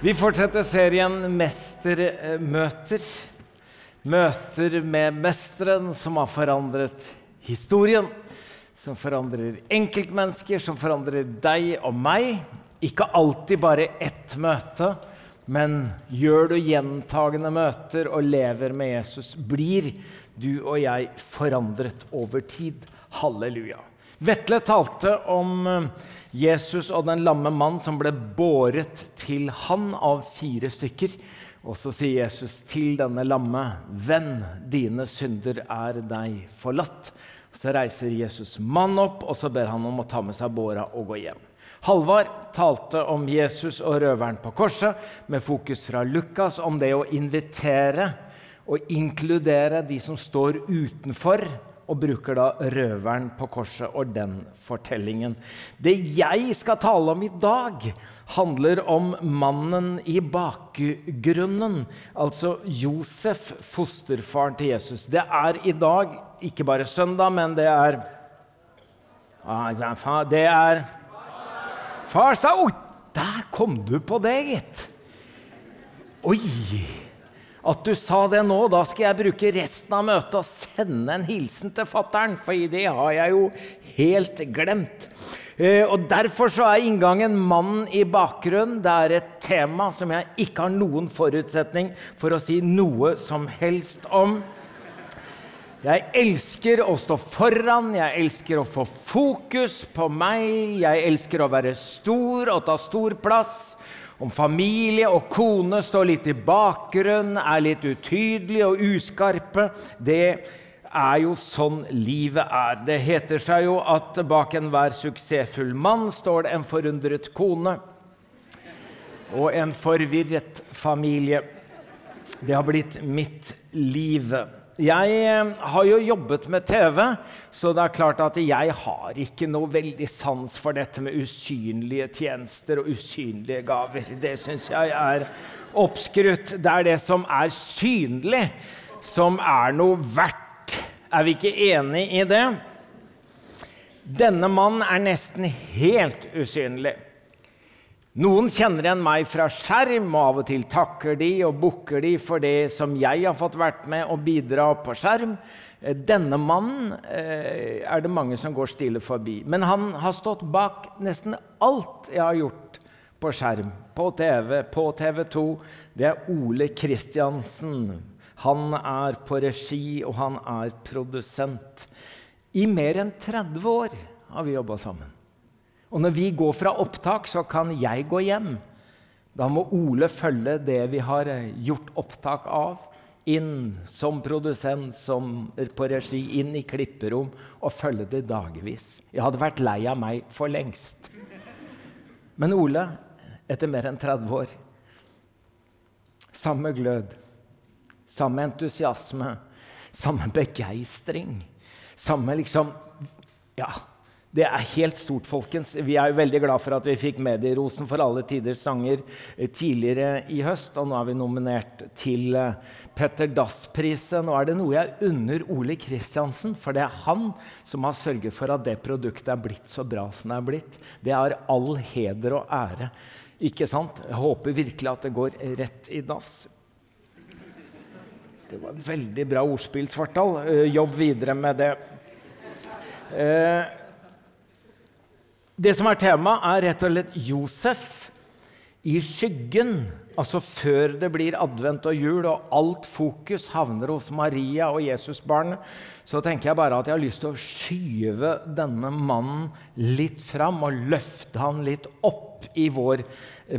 Vi fortsetter serien Mestermøter. Møter med mesteren som har forandret historien. Som forandrer enkeltmennesker, som forandrer deg og meg. Ikke alltid bare ett møte, men gjør du gjentagende møter og lever med Jesus, blir du og jeg forandret over tid. Halleluja. Vetle talte om Jesus og den lamme mann som ble båret til han av fire stykker. Og så sier Jesus til denne lamme, 'Venn, dine synder er deg forlatt.' Så reiser Jesus mannen opp, og så ber han om å ta med seg båra og gå hjem. Halvard talte om Jesus og røveren på korset, med fokus fra Lukas om det å invitere og inkludere de som står utenfor og bruker da røveren på korset og den fortellingen. Det jeg skal tale om i dag, handler om mannen i bakgrunnen. Altså Josef, fosterfaren til Jesus. Det er i dag ikke bare søndag, men det er Det er farsdag. Oh, der kom du på det, gitt! Oi! At du sa det nå, da skal jeg bruke resten av møtet og sende en hilsen til fattern, for det har jeg jo helt glemt. Eh, og Derfor så er inngangen 'Mannen i bakgrunnen'. Det er et tema som jeg ikke har noen forutsetning for å si noe som helst om. Jeg elsker å stå foran, jeg elsker å få fokus på meg. Jeg elsker å være stor og ta stor plass. Om familie og kone står litt i bakgrunnen, er litt utydelige og uskarpe, det er jo sånn livet er. Det heter seg jo at bak enhver suksessfull mann står det en forundret kone og en forvirret familie. Det har blitt mitt liv. Jeg eh, har jo jobbet med TV, så det er klart at jeg har ikke noe veldig sans for dette med usynlige tjenester og usynlige gaver. Det syns jeg er oppskrutt. Det er det som er synlig, som er noe verdt. Er vi ikke enig i det? Denne mannen er nesten helt usynlig. Noen kjenner igjen meg fra skjerm, og av og til takker de og bukker de for det som jeg har fått vært med og bidra på skjerm. Eh, denne mannen eh, er det mange som går stille forbi. Men han har stått bak nesten alt jeg har gjort på skjerm, på TV, på TV 2. Det er Ole Kristiansen. Han er på regi, og han er produsent. I mer enn 30 år har vi jobba sammen. Og når vi går fra opptak, så kan jeg gå hjem. Da må Ole følge det vi har eh, gjort opptak av, inn som produsent, som på regi, inn i klipperom og følge det dagevis. Jeg hadde vært lei av meg for lengst. Men Ole, etter mer enn 30 år Samme glød, samme entusiasme, samme begeistring. Samme liksom Ja, det er helt stort, folkens. Vi er jo veldig glad for at vi fikk Medierosen for alle tiders sanger eh, tidligere i høst. Og nå er vi nominert til eh, Petter Dass-prisen. Nå er det noe jeg unner Ole Kristiansen, for det er han som har sørget for at det produktet er blitt så bra som det er blitt. Det er all heder og ære. Ikke sant? Jeg håper virkelig at det går rett i dass. Det var veldig bra ordspill, Svartdal. Eh, jobb videre med det. Eh, det som er temaet, er rett og slett Josef i skyggen. Altså før det blir advent og jul og alt fokus havner hos Maria og Jesusbarnet, så tenker jeg bare at jeg har lyst til å skyve denne mannen litt fram og løfte han litt opp i vår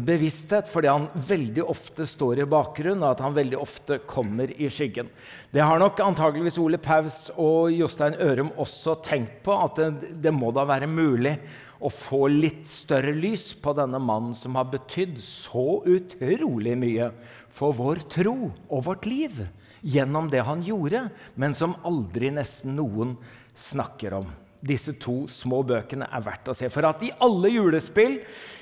bevissthet, fordi han veldig ofte står i bakgrunnen, og at han veldig ofte kommer i skyggen. Det har nok antageligvis Ole Paus og Jostein Ørum også tenkt på, at det, det må da være mulig å få litt større lys på denne mannen som har betydd så utrolig mye for vår tro og vårt liv gjennom det han gjorde, men som aldri nesten noen snakker om. Disse to små bøkene er verdt å se. For at i alle julespill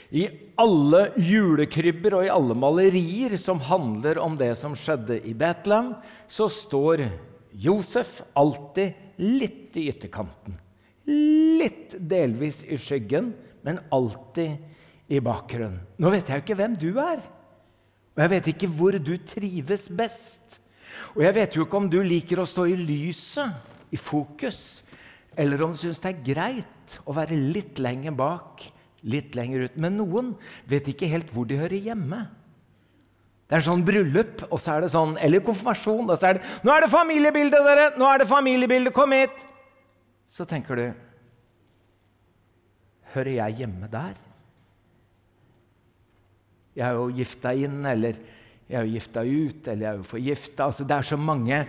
i alle julekrybber og i alle malerier som handler om det som skjedde i Betlehem, så står Josef alltid litt i ytterkanten. Litt delvis i skyggen, men alltid i bakgrunnen. Nå vet jeg jo ikke hvem du er. Og jeg vet ikke hvor du trives best. Og jeg vet jo ikke om du liker å stå i lyset, i fokus, eller om du syns det er greit å være litt lenger bak, litt lenger ut. Men noen vet ikke helt hvor de hører hjemme. Det er sånn bryllup, og så er det sånn, eller konfirmasjon. og så er det 'Nå er det familiebildet, dere! Nå er det familiebildet! Kom hit!' Så tenker du Hører jeg hjemme der? Jeg er jo gifta inn, eller jeg er jo gifta ut, eller jeg er jo forgifta altså, Det er så mange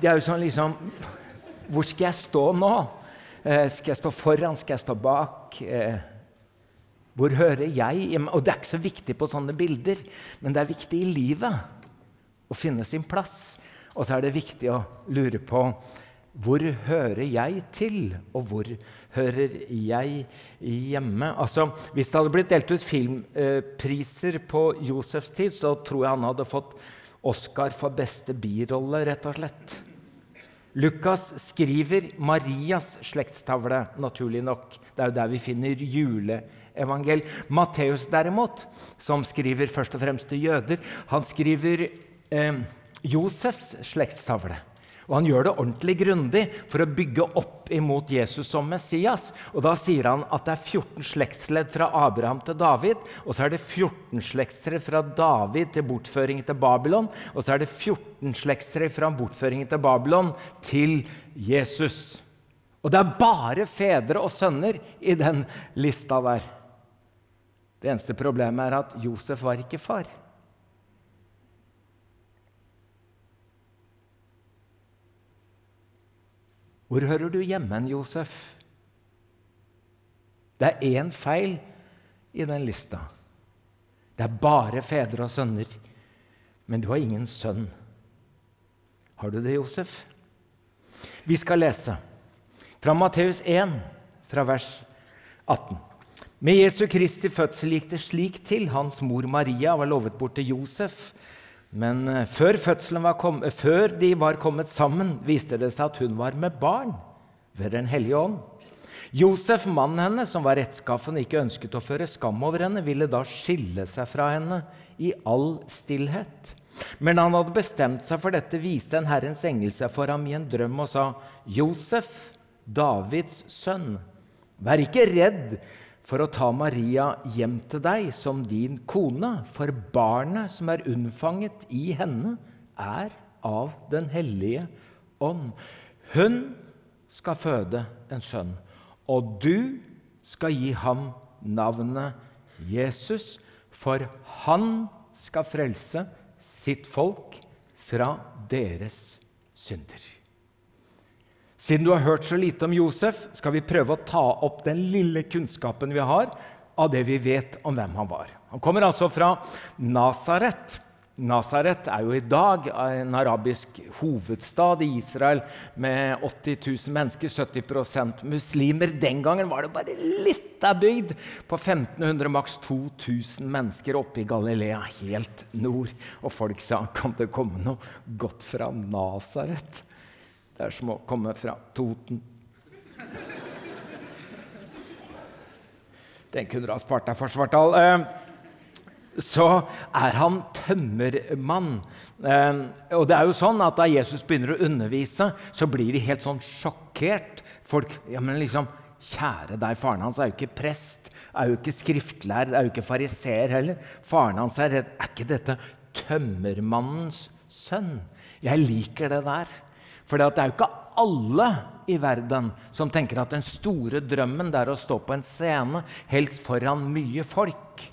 Det er jo sånn liksom Hvor skal jeg stå nå? Eh, skal jeg stå foran? Skal jeg stå bak? Eh, hvor hører jeg Og det er ikke så viktig på sånne bilder, men det er viktig i livet å finne sin plass. Og så er det viktig å lure på hvor hører jeg til, og hvor hører jeg hjemme? Altså, Hvis det hadde blitt delt ut filmpriser på Josefs tid, så tror jeg han hadde fått Oscar for beste birolle, rett og slett. Lukas skriver Marias slektstavle, naturlig nok. Det er jo der vi finner juleevangel. Matteus derimot, som skriver først og fremst til jøder, han skriver eh, Josefs slektstavle. Og han gjør det ordentlig grundig for å bygge opp imot Jesus som Messias. Og Da sier han at det er 14 slektsledd fra Abraham til David. Og så er det 14 slektsledd fra David til bortføringen til Babylon. Og så er det 14 slektsledd fra bortføringen til Babylon til Jesus. Og det er bare fedre og sønner i den lista der. Det eneste problemet er at Josef var ikke far. Hvor hører du hjemme, Josef? Det er én feil i den lista. Det er bare fedre og sønner, men du har ingen sønn. Har du det, Josef? Vi skal lese fra Matteus 1, fra vers 18. Med Jesu Kristi fødsel gikk det slik til. Hans mor Maria var lovet bort til Josef. Men før, før, kom, før de var kommet sammen, viste det seg at hun var med barn ved Den hellige ånd. Josef, mannen hennes, som var rettskaffen og ikke ønsket å føre skam over henne, ville da skille seg fra henne i all stillhet. Men han hadde bestemt seg for dette, viste en Herrens engel seg for ham i en drøm og sa, 'Josef, Davids sønn, vær ikke redd for å ta Maria hjem til deg som din kone, for barnet som er unnfanget i henne, er av Den hellige ånd. Hun skal føde en sønn, og du skal gi ham navnet Jesus, for han skal frelse sitt folk fra deres synder. Siden du har hørt så lite om Josef, skal vi prøve å ta opp den lille kunnskapen vi har av det vi vet om hvem han var. Han kommer altså fra Nasaret. Nasaret er jo i dag en arabisk hovedstad i Israel med 80 000 mennesker, 70% muslimer. Den gangen var det bare litt av bygd på 1500, maks 2000 mennesker oppe i Galilea, helt nord. Og folk sa kan det komme noe godt fra Nasaret? Det er som å komme fra Toten. Den kunne du ha spart deg for, Svartdal. Eh, så er han tømmermann. Eh, og det er jo sånn at Da Jesus begynner å undervise, så blir de helt sånn sjokkert. Folk ja, men liksom, Kjære deg, faren hans er jo ikke prest, er jo ikke skriftlærer, er jo ikke fariseer heller. Faren hans er. Er ikke dette tømmermannens sønn? Jeg liker det der. For det er jo ikke alle i verden som tenker at den store drømmen det er å stå på en scene, helst foran mye folk.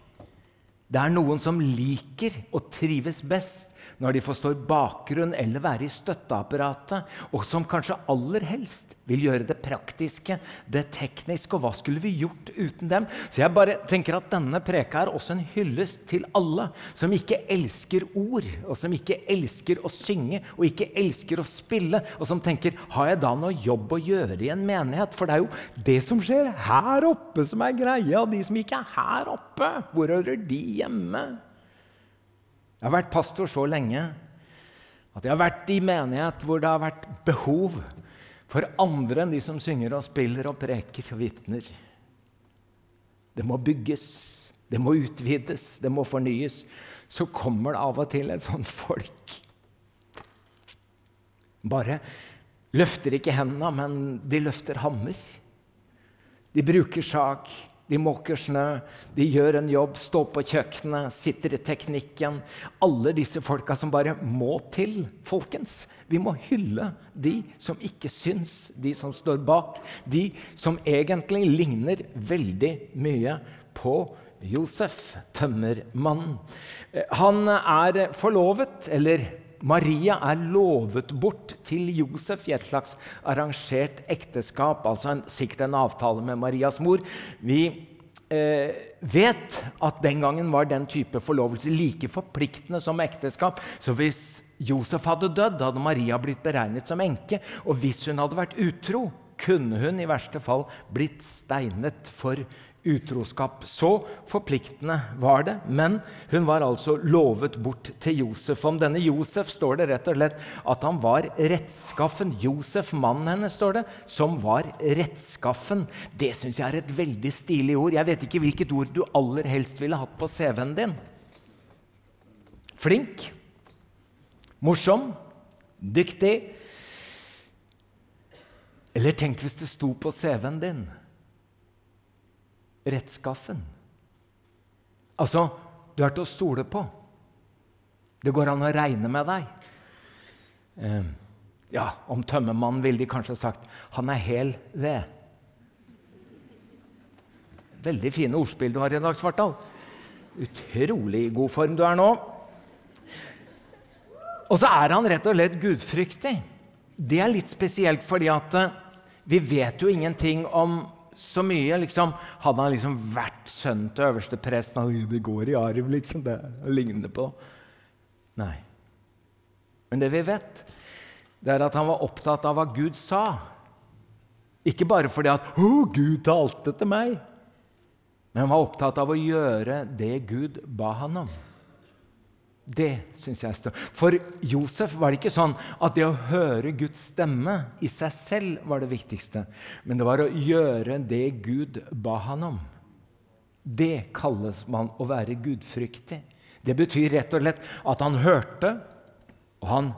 Det er noen som liker og trives best når de forstår bakgrunn eller være i støtteapparatet, og som kanskje aller helst vil gjøre det praktiske, det tekniske. Og hva skulle vi gjort uten dem? Så jeg bare tenker at denne preka er også en hyllest til alle som ikke elsker ord, og som ikke elsker å synge og ikke elsker å spille, og som tenker har jeg da noe jobb å gjøre i en menighet? For det er jo det som skjer her oppe, som er greia. De som ikke er her oppe, hvor hører de hjemme? Jeg har vært pastor så lenge at jeg har vært i menighet hvor det har vært behov for andre enn de som synger og spiller og preker og vitner. Det må bygges. det må utvides, det må fornyes, så kommer det av og til et sånt folk. Bare løfter ikke hendene, men de løfter hammer. De bruker sag, de måker snø, de gjør en jobb, står på kjøkkenet, sitter i teknikken. Alle disse folka som bare må til, folkens. Vi må hylle de som ikke syns, de som står bak. De som egentlig ligner veldig mye på Josef, tømmermannen. Han er forlovet, eller Maria er lovet bort til Josef i et slags arrangert ekteskap, altså en, sikkert en avtale med Marias mor. Vi eh, vet at den gangen var den type forlovelse like forpliktende som ekteskap. Så hvis Josef hadde dødd, hadde Maria blitt beregnet som enke. Og hvis hun hadde vært utro, kunne hun i verste fall blitt steinet for utroskap. Så forpliktende var det. Men hun var altså lovet bort til Josef. Om denne Josef står det rett og slett at han var rettskaffen. Josef, mannen hennes, står det, som var rettskaffen. Det syns jeg er et veldig stilig ord. Jeg vet ikke hvilket ord du aller helst ville hatt på CV-en din. Flink. Morsom. Dyktig. Eller tenk hvis det sto på CV-en din rettskaffen. Altså, du er til å stole på. Det går an å regne med deg. Eh, ja, om tømmermannen ville de kanskje sagt 'han er hel ved'. Veldig fine ordspill du har i dag, Svartdal. Utrolig god form du er nå. Og så er han rett og slett gudfryktig. Det er litt spesielt fordi at eh, vi vet jo ingenting om så mye. Liksom, hadde han liksom vært sønn til øverstepresten Det går i arv, liksom. Det ligner på Nei. Men det vi vet, det er at han var opptatt av hva Gud sa. Ikke bare fordi at 'Å, Gud talte til meg', men han var opptatt av å gjøre det Gud ba han om. Det syns jeg står. For Josef var det ikke sånn at det å høre Guds stemme i seg selv var det viktigste, men det var å gjøre det Gud ba han om. Det kalles man å være gudfryktig. Det betyr rett og slett at han hørte, og han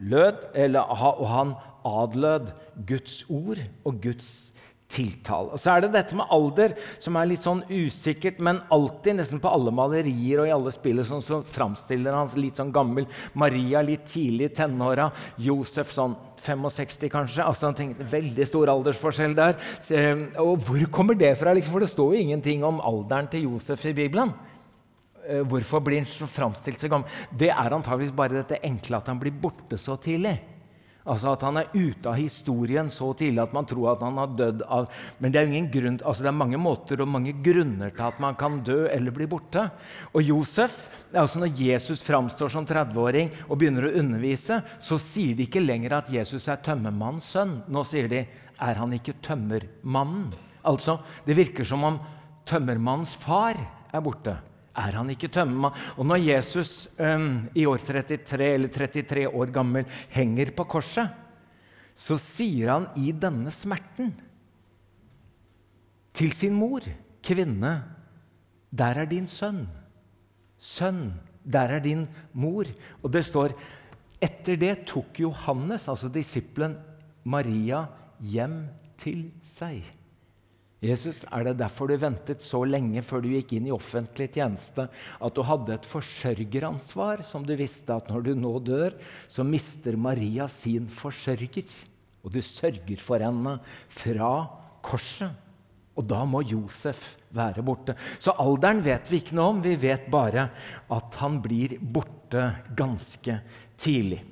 lød, eller, og han adlød Guds ord og Guds tiltale. Og Så er det dette med alder som er litt sånn usikkert, men alltid, nesten på alle malerier og i alle spiller, sånn, så framstiller han litt sånn gammel. Maria litt tidlig i tenåra. Josef sånn 65, kanskje. altså han tenkte, Veldig stor aldersforskjell der. Så, og hvor kommer det fra? Liksom? For det står jo ingenting om alderen til Josef i Bibelen. Eh, hvorfor blir han så framstilt så gammel? Det er antageligvis bare dette enkle at han blir borte så tidlig. Altså At han er ute av historien så tidlig at man tror at han har dødd av Men det er, ingen grunn, altså det er mange måter og mange grunner til at man kan dø eller bli borte. Og Josef, altså Når Jesus framstår som 30-åring og begynner å undervise, så sier de ikke lenger at Jesus er tømmermannens sønn. Nå sier de er han ikke tømmermannen? Altså, Det virker som om tømmermannens far er borte er han ikke tømmermann? Og når Jesus um, i år 33 eller 33 år gammel henger på korset, så sier han i denne smerten til sin mor, kvinne, der er din sønn. Sønn, der er din mor. Og det står etter det tok Johannes, altså disippelen, Maria hjem til seg. Jesus, er det derfor du ventet så lenge før du gikk inn i offentlig tjeneste, at du hadde et forsørgeransvar som du visste at når du nå dør, så mister Maria sin forsørger, og du sørger for henne fra korset? Og da må Josef være borte. Så alderen vet vi ikke noe om. Vi vet bare at han blir borte ganske tidlig.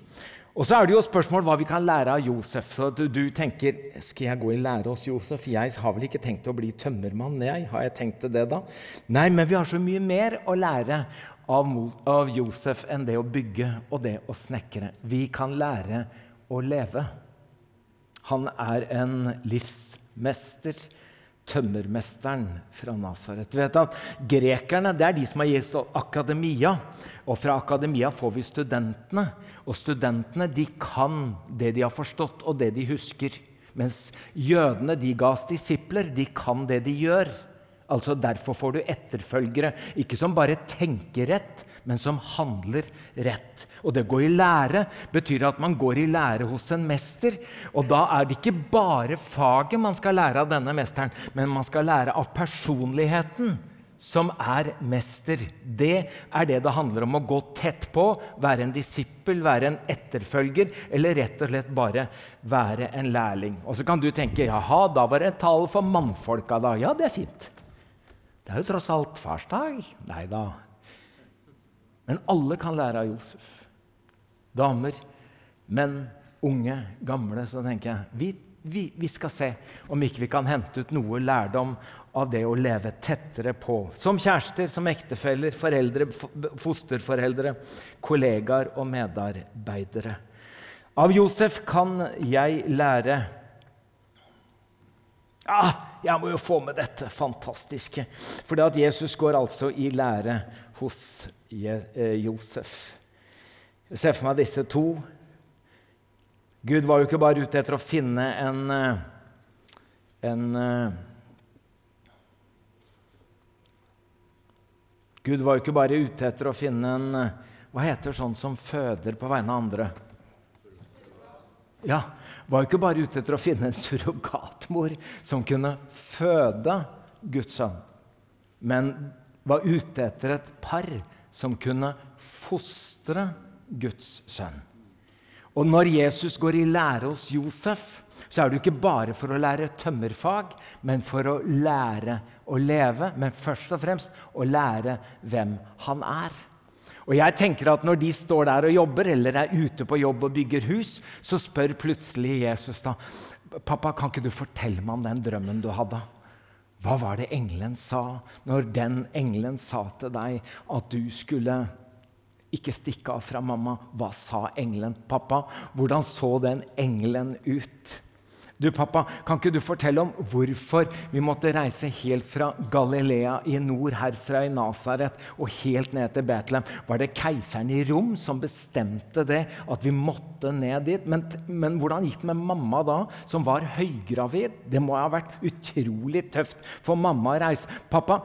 Og så er det jo spørsmål hva vi kan lære av Josef. Så du, du, tenker skal jeg gå i lære hos Josef? Jeg har vel ikke tenkt å bli tømmermann? jeg. Har jeg tenkt det da? Nei, men vi har så mye mer å lære av, av Josef enn det å bygge og det å snekre. Vi kan lære å leve. Han er en livsmester tømmermesteren fra Nasaret. Grekerne det er de som har gitt akademia, og fra akademia får vi studentene. Og studentene de kan det de har forstått, og det de husker. Mens jødene de ga oss disipler. De kan det de gjør. Altså Derfor får du etterfølgere, ikke som bare tenker rett, men som handler rett. Og det å gå i lære betyr at man går i lære hos en mester. Og da er det ikke bare faget man skal lære av denne mesteren, men man skal lære av personligheten som er mester. Det er det det handler om å gå tett på, være en disippel, være en etterfølger, eller rett og slett bare være en lærling. Og så kan du tenke jaha, da var det tale for mannfolka, da. Ja, det er fint. Det er jo tross alt farsdag. Nei da. Men alle kan lære av Josef. Damer, menn, unge, gamle. Så tenker jeg vi vi, vi, skal se om ikke vi kan hente ut noe lærdom av det å leve tettere på. Som kjærester, som ektefeller, foreldre, fosterforeldre, kollegaer og medarbeidere. Av Josef kan jeg lære ah, Jeg må jo få med dette fantastiske. For det at Jesus går altså i lære hos eh, Josef. Jeg ser for meg disse to Gud var jo ikke bare ute etter å finne en, eh, en eh, Gud var jo ikke bare ute etter å finne en Hva heter sånn som føder på vegne av andre? Ja, var jo ikke bare ute etter å finne en surrogatmor som kunne føde Guds sønn, men var ute etter et par som kunne fostre Guds sønn. Og når Jesus går i lære hos Josef, så er det jo ikke bare for å lære tømmerfag, men for å lære å leve. Men først og fremst å lære hvem han er. Og jeg tenker at Når de står der og jobber, eller er ute på jobb og bygger hus, så spør plutselig Jesus da, pappa, kan ikke du fortelle meg om den drømmen du hadde? Hva var det engelen sa når den engelen sa til deg at du skulle ikke stikke av fra mamma. Hva sa engelen? Pappa, hvordan så den engelen ut? Du, pappa, Kan ikke du fortelle om hvorfor vi måtte reise helt fra Galilea i nord, herfra i Nasaret, og helt ned til Betlehem? Var det keiseren i Rom som bestemte det, at vi måtte ned dit? Men, men hvordan gikk det med mamma da, som var høygravid? Det må ha vært utrolig tøft for mamma å reise. Pappa,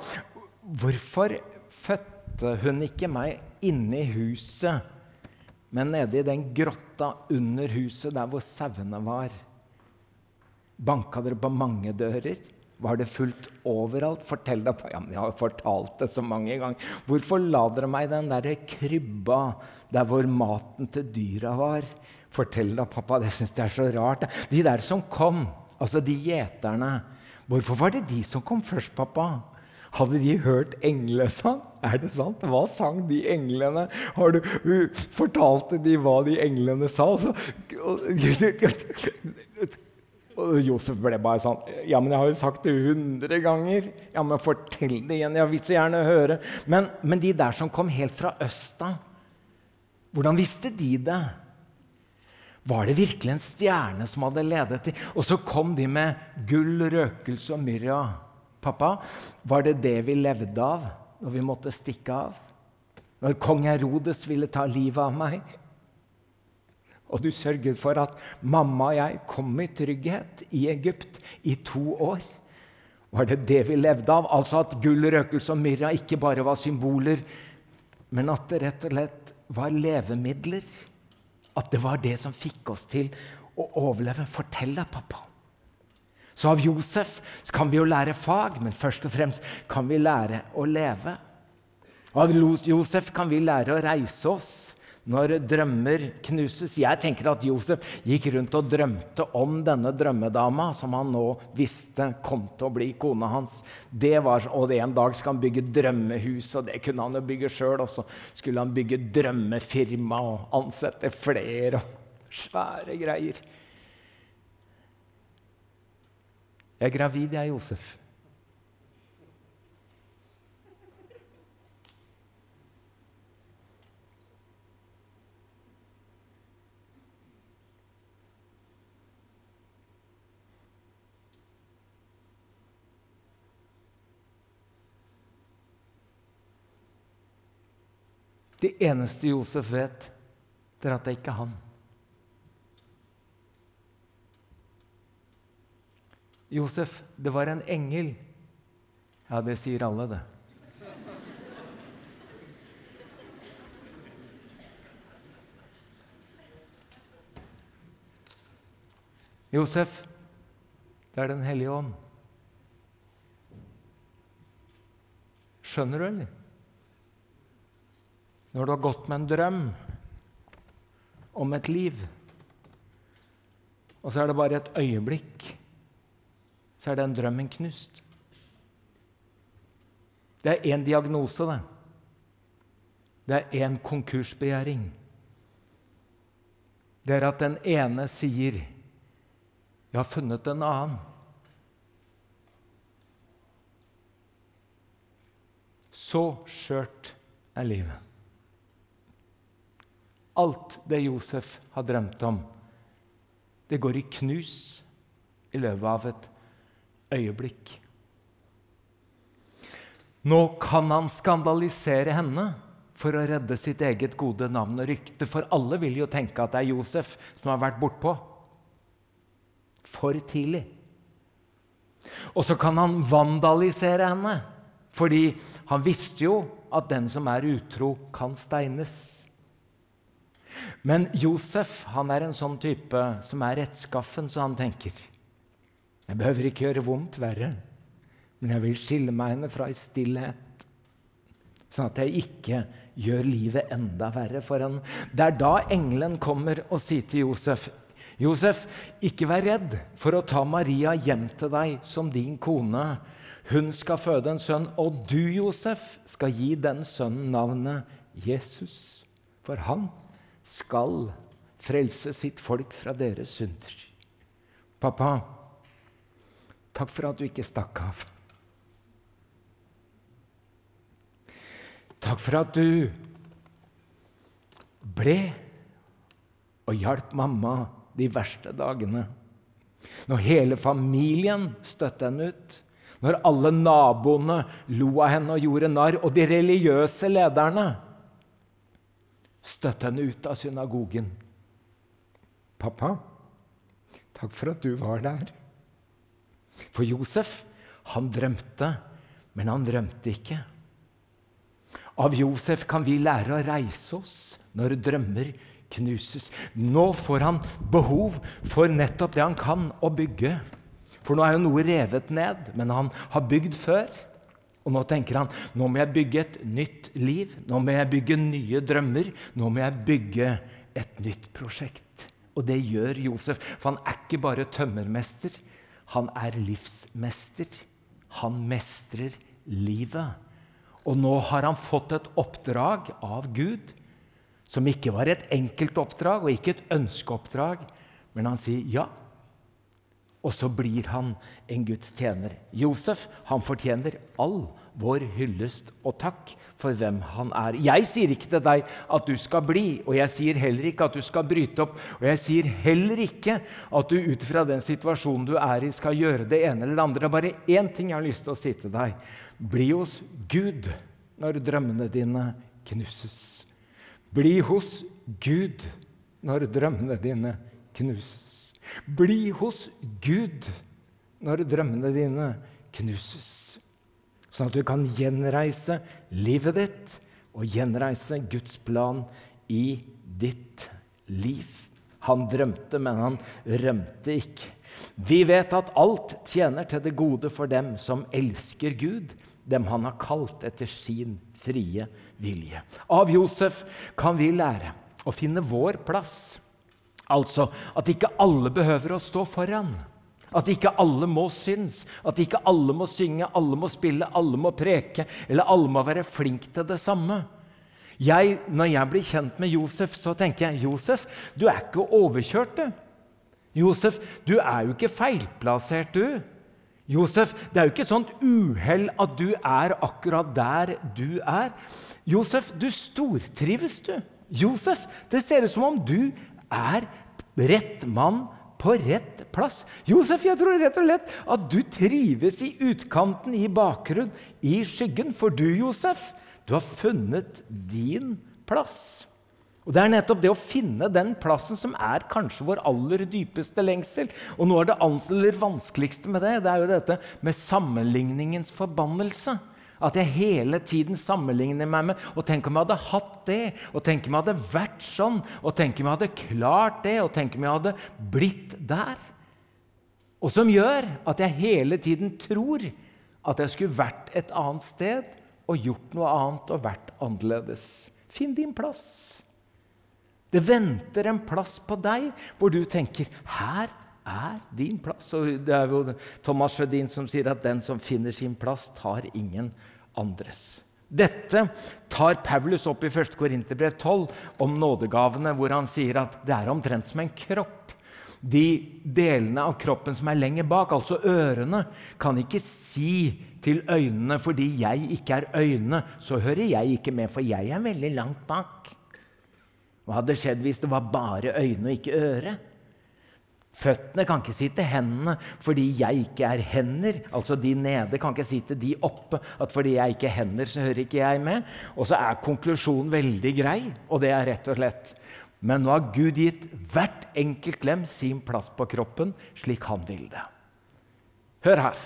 hvorfor fødte hun ikke meg inne i huset, men nede i den grotta under huset, der hvor sauene var. Banka dere på mange dører? Var det fullt overalt? Fortell det. Ja, men jeg har fortalt det så mange ganger. Hvorfor la dere meg den der krybba der hvor maten til dyra var? Fortell da, pappa. Det syns jeg er så rart. De der som kom, altså de gjeterne Hvorfor var det de som kom først, pappa? Hadde de hørt englesang? Er det sant? Hva sang de englene? Har du Fortalte de hva de englene sa? Og Josef ble bare sånn Ja, men jeg har jo sagt det hundre ganger. Ja, men fortell det igjen. Jeg vil så gjerne høre. Men, men de der som kom helt fra østa, hvordan visste de det? Var det virkelig en stjerne som hadde ledet til Og så kom de med gull, røkelse og myrra. Pappa, var det det vi levde av når vi måtte stikke av? Når kong Herodes ville ta livet av meg? Og du sørget for at mamma og jeg kom i trygghet i Egypt i to år. Var det det vi levde av? Altså at gull, røkelse og myrra ikke bare var symboler, men at det rett og slett var levemidler? At det var det som fikk oss til å overleve? Fortell deg, pappa. Så av Josef kan vi jo lære fag, men først og fremst kan vi lære å leve. Av Josef kan vi lære å reise oss når drømmer knuses. Jeg tenker at Josef gikk rundt og drømte om denne drømmedama som han nå visste kom til å bli kona hans. Det var, og det En dag skal han bygge drømmehus, og det kunne han jo bygge sjøl. Og så skulle han bygge drømmefirma og ansette flere. og Svære greier. Jeg er gravid, jeg, Josef. Det eneste Josef vet, det er at det ikke er han. Josef, det var en engel. Ja, det sier alle, det. Josef, det er Den hellige ånd. Skjønner du, eller? Når du har gått med en drøm om et liv, og så er det bare et øyeblikk, så er den drømmen knust. Det er én diagnose, det. Det er én konkursbegjæring. Det er at den ene sier 'Jeg har funnet en annen'. Så skjørt er livet. Alt det Josef har drømt om, det går i knus i løpet av et øyeblikk. Nå kan han skandalisere henne for å redde sitt eget gode navn og rykte, for alle vil jo tenke at det er Josef som har vært bortpå. For tidlig. Og så kan han vandalisere henne, fordi han visste jo at den som er utro, kan steines. Men Josef han er en sånn type som er rettskaffen, så han tenker Jeg behøver ikke gjøre vondt verre, men jeg vil skille meg henne fra i stillhet. Sånn at jeg ikke gjør livet enda verre for henne. Det er da engelen kommer og sier til Josef Josef, ikke vær redd for å ta Maria hjem til deg som din kone. Hun skal føde en sønn, og du, Josef, skal gi den sønnen navnet Jesus. For han skal frelse sitt folk fra deres synder. Pappa, takk for at du ikke stakk av. Takk for at du ble og hjalp mamma de verste dagene. Når hele familien støtte henne ut, når alle naboene lo av henne og gjorde narr, og de religiøse lederne støtte henne ut av synagogen. 'Pappa, takk for at du var der.' For Josef, han drømte, men han drømte ikke. Av Josef kan vi lære å reise oss når drømmer knuses. Nå får han behov for nettopp det han kan, å bygge. For nå er jo noe revet ned, men han har bygd før. Og nå tenker han nå må jeg bygge et nytt liv, nå må jeg bygge nye drømmer. Nå må jeg bygge et nytt prosjekt. Og det gjør Josef. For han er ikke bare tømmermester, han er livsmester. Han mestrer livet. Og nå har han fått et oppdrag av Gud som ikke var et enkelt oppdrag og ikke et ønskeoppdrag. Men han sier ja, og så blir han en Guds tjener. Josef han fortjener all vår hyllest og takk for hvem han er. Jeg sier ikke til deg at du skal bli, og jeg sier heller ikke at du skal bryte opp. Og jeg sier heller ikke at du ut fra den situasjonen du er i, skal gjøre det ene eller det andre. Det er bare én ting jeg har lyst til å si til deg. Bli hos Gud når drømmene dine knuses. Bli hos Gud når drømmene dine knuses. Bli hos Gud når drømmene dine knuses, sånn at du kan gjenreise livet ditt og gjenreise Guds plan i ditt liv. Han drømte, men han rømte ikke. Vi vet at alt tjener til det gode for dem som elsker Gud, dem han har kalt etter sin frie vilje. Av Josef kan vi lære å finne vår plass Altså at ikke alle behøver å stå foran. At ikke alle må synes, at ikke alle må synge, alle må spille, alle må preke, eller alle må være flink til det samme. Jeg, når jeg blir kjent med Josef, så tenker jeg Josef, du er ikke overkjørt, du. Josef, du er jo ikke feilplassert, du. Josef, det er jo ikke et sånt uhell at du er akkurat der du er. Josef, du stortrives, du. Josef, det ser ut som om du er rett mann på rett plass. Josef, jeg tror rett og slett at du trives i utkanten, i bakgrunnen, i skyggen. For du, Josef, du har funnet din plass. Og Det er nettopp det å finne den plassen som er kanskje vår aller dypeste lengsel. Og noe av det vanskeligste med det, det er jo dette med sammenligningens forbannelse. At jeg hele tiden sammenligner meg med Og tenk om jeg hadde hatt det, og tenk om jeg hadde vært sånn, og tenk om jeg hadde klart det, og tenk om jeg hadde blitt der. Og som gjør at jeg hele tiden tror at jeg skulle vært et annet sted og gjort noe annet og vært annerledes. Finn din plass. Det venter en plass på deg hvor du tenker 'Her er din plass'. Og det er jo Thomas Sjødin som sier at 'den som finner sin plass, tar ingen andres'. Dette tar Paulus opp i 1. Korinterbrev 12 om nådegavene, hvor han sier at det er omtrent som en kropp. De delene av kroppen som er lenger bak, altså ørene, kan ikke si til øynene fordi jeg ikke er øynene, så hører jeg ikke med, for jeg er veldig langt bak. Hva hadde skjedd hvis det var bare øyne og ikke øre? Føttene kan ikke si til hendene fordi jeg ikke er hender. Altså de nede kan ikke si til de oppe at fordi jeg ikke er hender, så hører ikke jeg med. Og så er konklusjonen veldig grei, og det er rett og slett Men nå har Gud gitt hvert enkelt lem sin plass på kroppen slik han vil det. Hør her.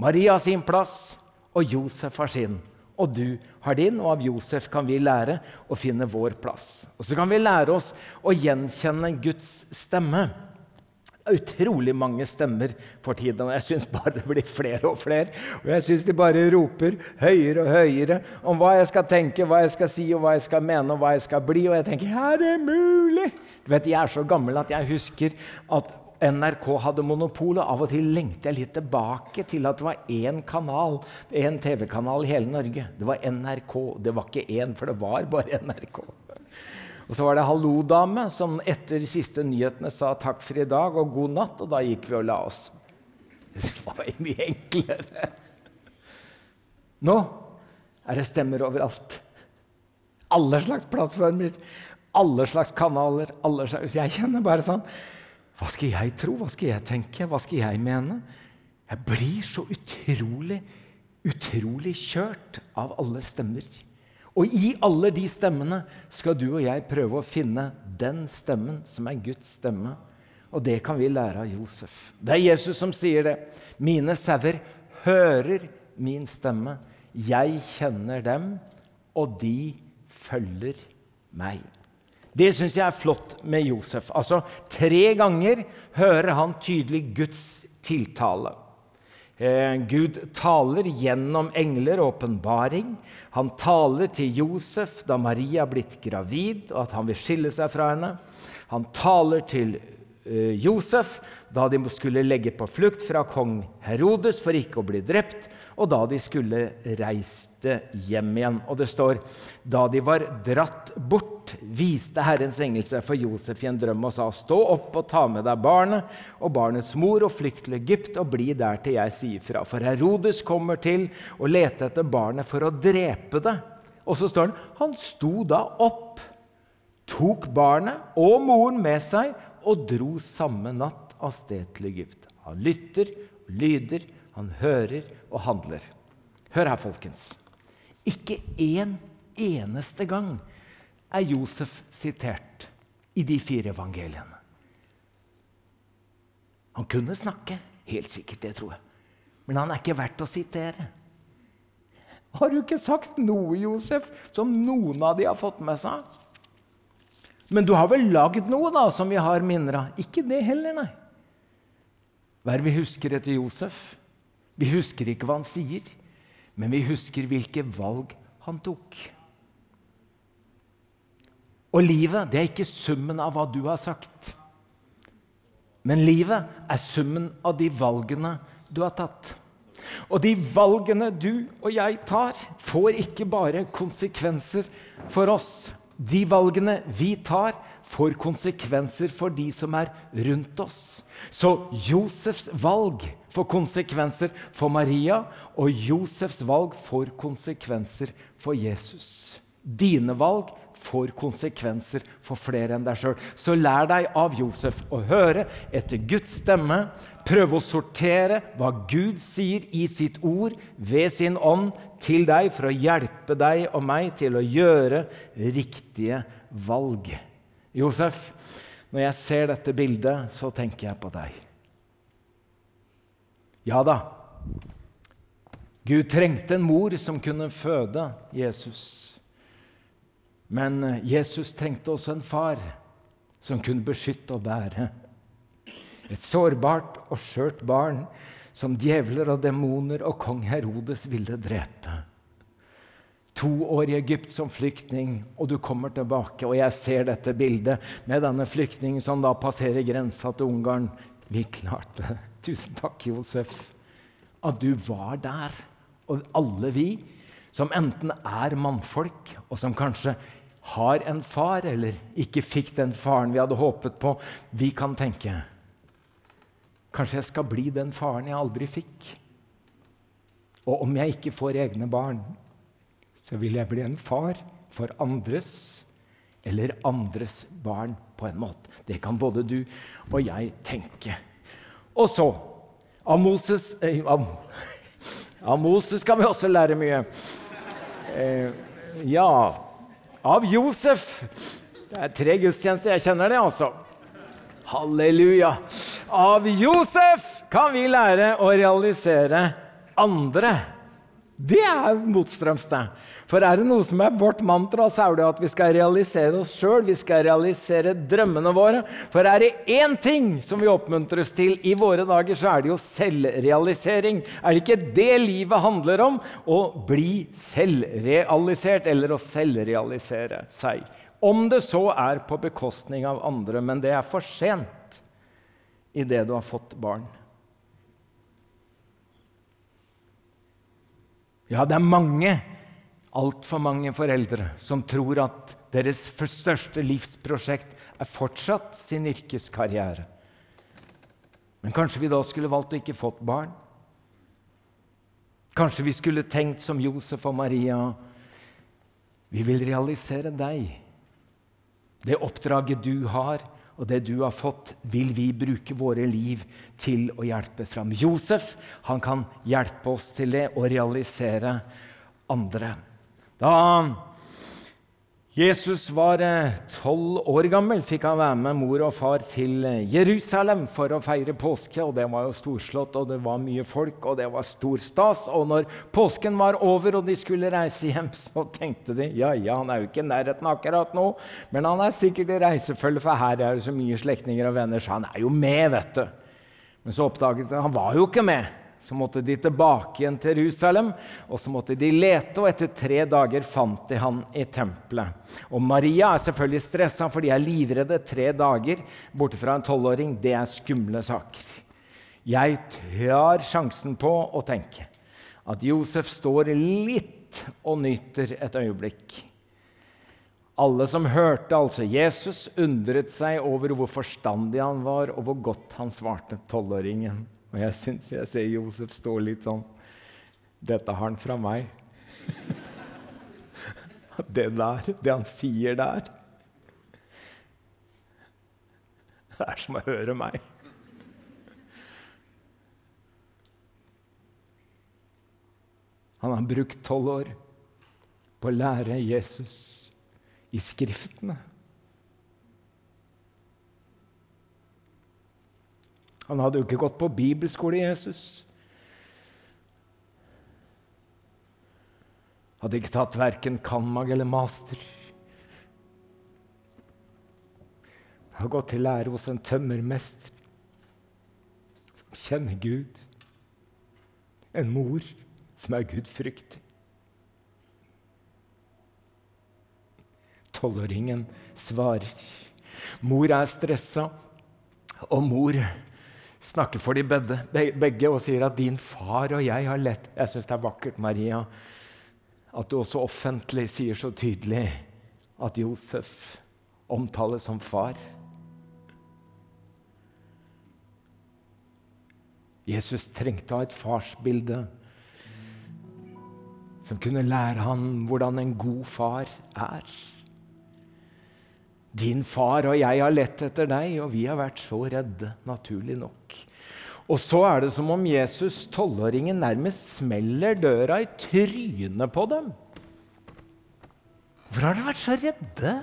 Maria har sin plass, og Josef har sin og du har din, og av Josef kan vi lære å finne vår plass. Og så kan vi lære oss å gjenkjenne Guds stemme. Utrolig mange stemmer for tiden, og jeg syns bare det blir flere og flere. Og jeg syns de bare roper høyere og høyere om hva jeg skal tenke, hva jeg skal si, og hva jeg skal mene, og hva jeg skal bli. Og jeg tenker er det mulig? Du vet, Jeg er så gammel at jeg husker at NRK hadde monopol, og av og til lengter jeg litt tilbake til at det var én kanal, én TV-kanal i hele Norge. Det var NRK. Det var ikke én, for det var bare NRK. Og så var det Hallo-dame som etter de siste nyhetene sa takk for i dag og god natt, og da gikk vi og la oss. Det var mye enklere. Nå er det stemmer overalt. Alle slags plattformer, alle slags kanaler. Alle slags, jeg kjenner bare sånn hva skal jeg tro? Hva skal jeg tenke? Hva skal jeg mene? Jeg blir så utrolig, utrolig kjørt av alle stemmer. Og i alle de stemmene skal du og jeg prøve å finne den stemmen som er Guds stemme. Og det kan vi lære av Josef. Det er Jesus som sier det. Mine sauer hører min stemme. Jeg kjenner dem, og de følger meg. Det syns jeg er flott med Josef. Altså, Tre ganger hører han tydelig Guds tiltale. Eh, Gud taler gjennom engler og åpenbaring. Han taler til Josef da Maria er blitt gravid, og at han vil skille seg fra henne. Han taler til Josef da de skulle legge på flukt fra kong Herodes for ikke å bli drept, og da de skulle reiste hjem igjen. Og det står da de var dratt bort, viste Herrens engel seg for Josef i en drøm og sa:" Stå opp og ta med deg barnet og barnets mor og flykt til Egypt og bli der til jeg sier fra. For Herodes kommer til å lete etter barnet for å drepe det. Og så står han han sto da opp, tok barnet og moren med seg og dro samme natt av sted til Egypt. Han lytter, lyder, han hører og handler. Hør her, folkens. Ikke én eneste gang er Josef sitert i de fire evangeliene. Han kunne snakke, helt sikkert, det tror jeg. Men han er ikke verdt å sitere. Har du ikke sagt noe, Josef, som noen av de har fått med seg? Men du har vel lagd noe da, som vi har minner av? Ikke det heller, nei. Hva er det vi husker etter Josef? Vi husker ikke hva han sier, men vi husker hvilke valg han tok. Og livet det er ikke summen av hva du har sagt. Men livet er summen av de valgene du har tatt. Og de valgene du og jeg tar, får ikke bare konsekvenser for oss. De valgene vi tar, får konsekvenser for de som er rundt oss. Så Josefs valg får konsekvenser for Maria, og Josefs valg får konsekvenser for Jesus. Dine valg får konsekvenser for flere enn deg sjøl. Så lær deg av Josef å høre etter Guds stemme. Prøve å sortere hva Gud sier i sitt ord ved sin ånd til deg for å hjelpe deg og meg til å gjøre riktige valg. Josef, når jeg ser dette bildet, så tenker jeg på deg. Ja da, Gud trengte en mor som kunne føde Jesus. Men eh, Jesus trengte også en far som kunne beskytte og bære. Et sårbart og skjørt barn som djevler og demoner og kong Herodes ville drepe. To år i Egypt som flyktning, og du kommer tilbake. Og jeg ser dette bildet med denne flyktningen som da passerer grensa til Ungarn. Vi klarte det. Tusen takk, Josef, at du var der. Og alle vi som enten er mannfolk, og som kanskje har en far, eller ikke fikk den faren vi hadde håpet på, vi kan tenke Kanskje jeg skal bli den faren jeg aldri fikk? Og om jeg ikke får egne barn, så vil jeg bli en far for andres eller andres barn på en måte. Det kan både du og jeg tenke. Og så Av Moses, eh, av, av Moses skal vi også lære mye. Eh, ja av Josef. Det er tre gudstjenester. Jeg kjenner det, altså. Halleluja. Av Josef kan vi lære å realisere andre. Det er motstrøms, det. For er det noe som er vårt mantra, så er det at vi skal realisere oss sjøl. Vi skal realisere drømmene våre. For er det én ting som vi oppmuntres til i våre dager, så er det jo selvrealisering. Er det ikke det livet handler om? Å bli selvrealisert, eller å selvrealisere seg. Om det så er på bekostning av andre, men det er for sent idet du har fått barn. Ja, det er mange, altfor mange foreldre som tror at deres største livsprosjekt er fortsatt sin yrkeskarriere. Men kanskje vi da skulle valgt å ikke fått barn? Kanskje vi skulle tenkt som Josef og Maria Vi vil realisere deg. Det oppdraget du har, og det du har fått, vil vi bruke våre liv til å hjelpe fram. Josef han kan hjelpe oss til det å realisere andre. Da Jesus var eh, tolv år gammel, fikk han være med mor og far til eh, Jerusalem for å feire påske. og Det var jo storslått, og det var mye folk, og det var stor stas. Og når påsken var over og de skulle reise hjem, så tenkte de ja, ja, han er jo ikke i nærheten akkurat nå, men han er sikkert i reisefølge, for her er det så mye slektninger og venner, så han er jo med, vet du. Men så oppdaget de han var jo ikke med. Så måtte de tilbake igjen til Jerusalem, og så måtte de lete, og etter tre dager fant de han i tempelet. Og Maria er selvfølgelig stressa, for de er livredde. Tre dager borte fra en tolvåring, det er skumle saker. Jeg tar sjansen på å tenke at Josef står litt og nyter et øyeblikk. Alle som hørte altså Jesus, undret seg over hvor forstandig han var, og hvor godt han svarte tolvåringen. Og jeg syns jeg ser Josef stå litt sånn Dette har han fra meg. Det der, det han sier der Det er som å høre meg. Han har brukt tolv år på å lære Jesus i Skriftene. Han hadde jo ikke gått på bibelskole, Jesus. Hadde ikke tatt verken cand.mag. eller master. Har gått til lære hos en tømmermester som kjenner Gud. En mor som er gudfryktig. Tolvåringen svarer. Mor er stressa, og mor snakker for de begge og sier at 'din far og jeg har lett' Jeg syns det er vakkert, Maria, at du også offentlig sier så tydelig at Josef omtales som far. Jesus trengte å ha et farsbilde som kunne lære han hvordan en god far er. Din far og jeg har lett etter deg, og vi har vært så redde, naturlig nok. Og så er det som om Jesus, tolvåringen, nærmest smeller døra i trynet på dem. Hvorfor har dere vært så redde?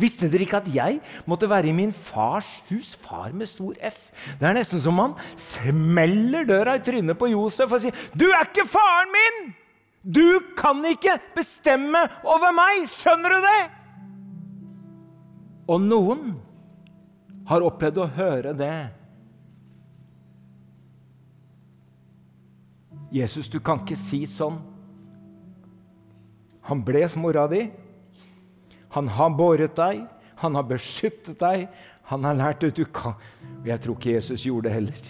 Visste dere ikke at jeg måtte være i min fars hus? Far med stor F. Det er nesten som han smeller døra i trynet på Josef og sier, 'Du er ikke faren min! Du kan ikke bestemme over meg! Skjønner du det?' Og noen har opplevd å høre det. Jesus, du kan ikke si sånn. Han ble mora di. Han har båret deg, han har beskyttet deg, han har lært at du kan Og jeg tror ikke Jesus gjorde det heller.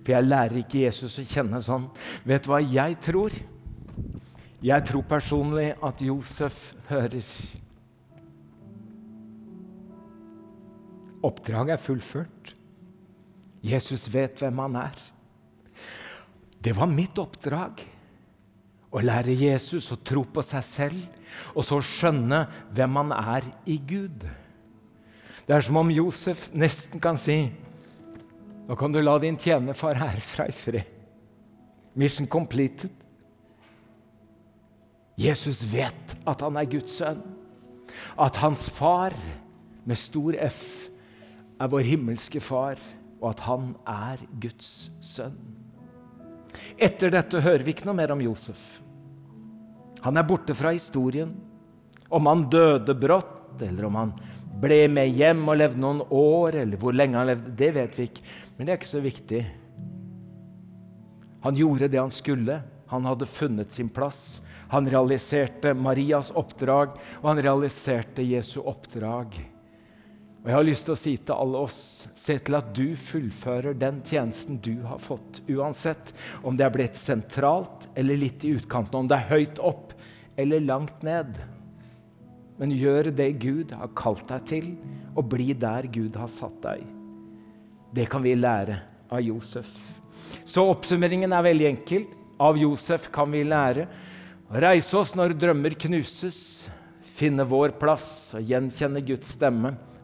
For jeg lærer ikke Jesus å kjenne sånn. Vet du hva jeg tror? Jeg tror personlig at Josef hører. Oppdraget er fullført. Jesus vet hvem han er. Det var mitt oppdrag å lære Jesus å tro på seg selv, og så skjønne hvem han er i Gud. Det er som om Josef nesten kan si Nå kan du la din tjenerfar herfra i fred. Mission completed. Jesus vet at han er Guds sønn. At hans far, med stor F, er vår himmelske far, og at han er Guds sønn. Etter dette hører vi ikke noe mer om Josef. Han er borte fra historien. Om han døde brått, eller om han ble med hjem og levde noen år, eller hvor lenge han levde, det vet vi ikke. Men det er ikke så viktig. Han gjorde det han skulle. Han hadde funnet sin plass. Han realiserte Marias oppdrag, og han realiserte Jesu oppdrag. Og Jeg har lyst til å si til alle oss se til at du fullfører den tjenesten du har fått. Uansett om det er blitt sentralt eller litt i utkanten, om det er høyt opp eller langt ned. Men gjør det Gud har kalt deg til, og bli der Gud har satt deg. Det kan vi lære av Josef. Så oppsummeringen er veldig enkel. Av Josef kan vi lære å reise oss når drømmer knuses, finne vår plass og gjenkjenne Guds stemme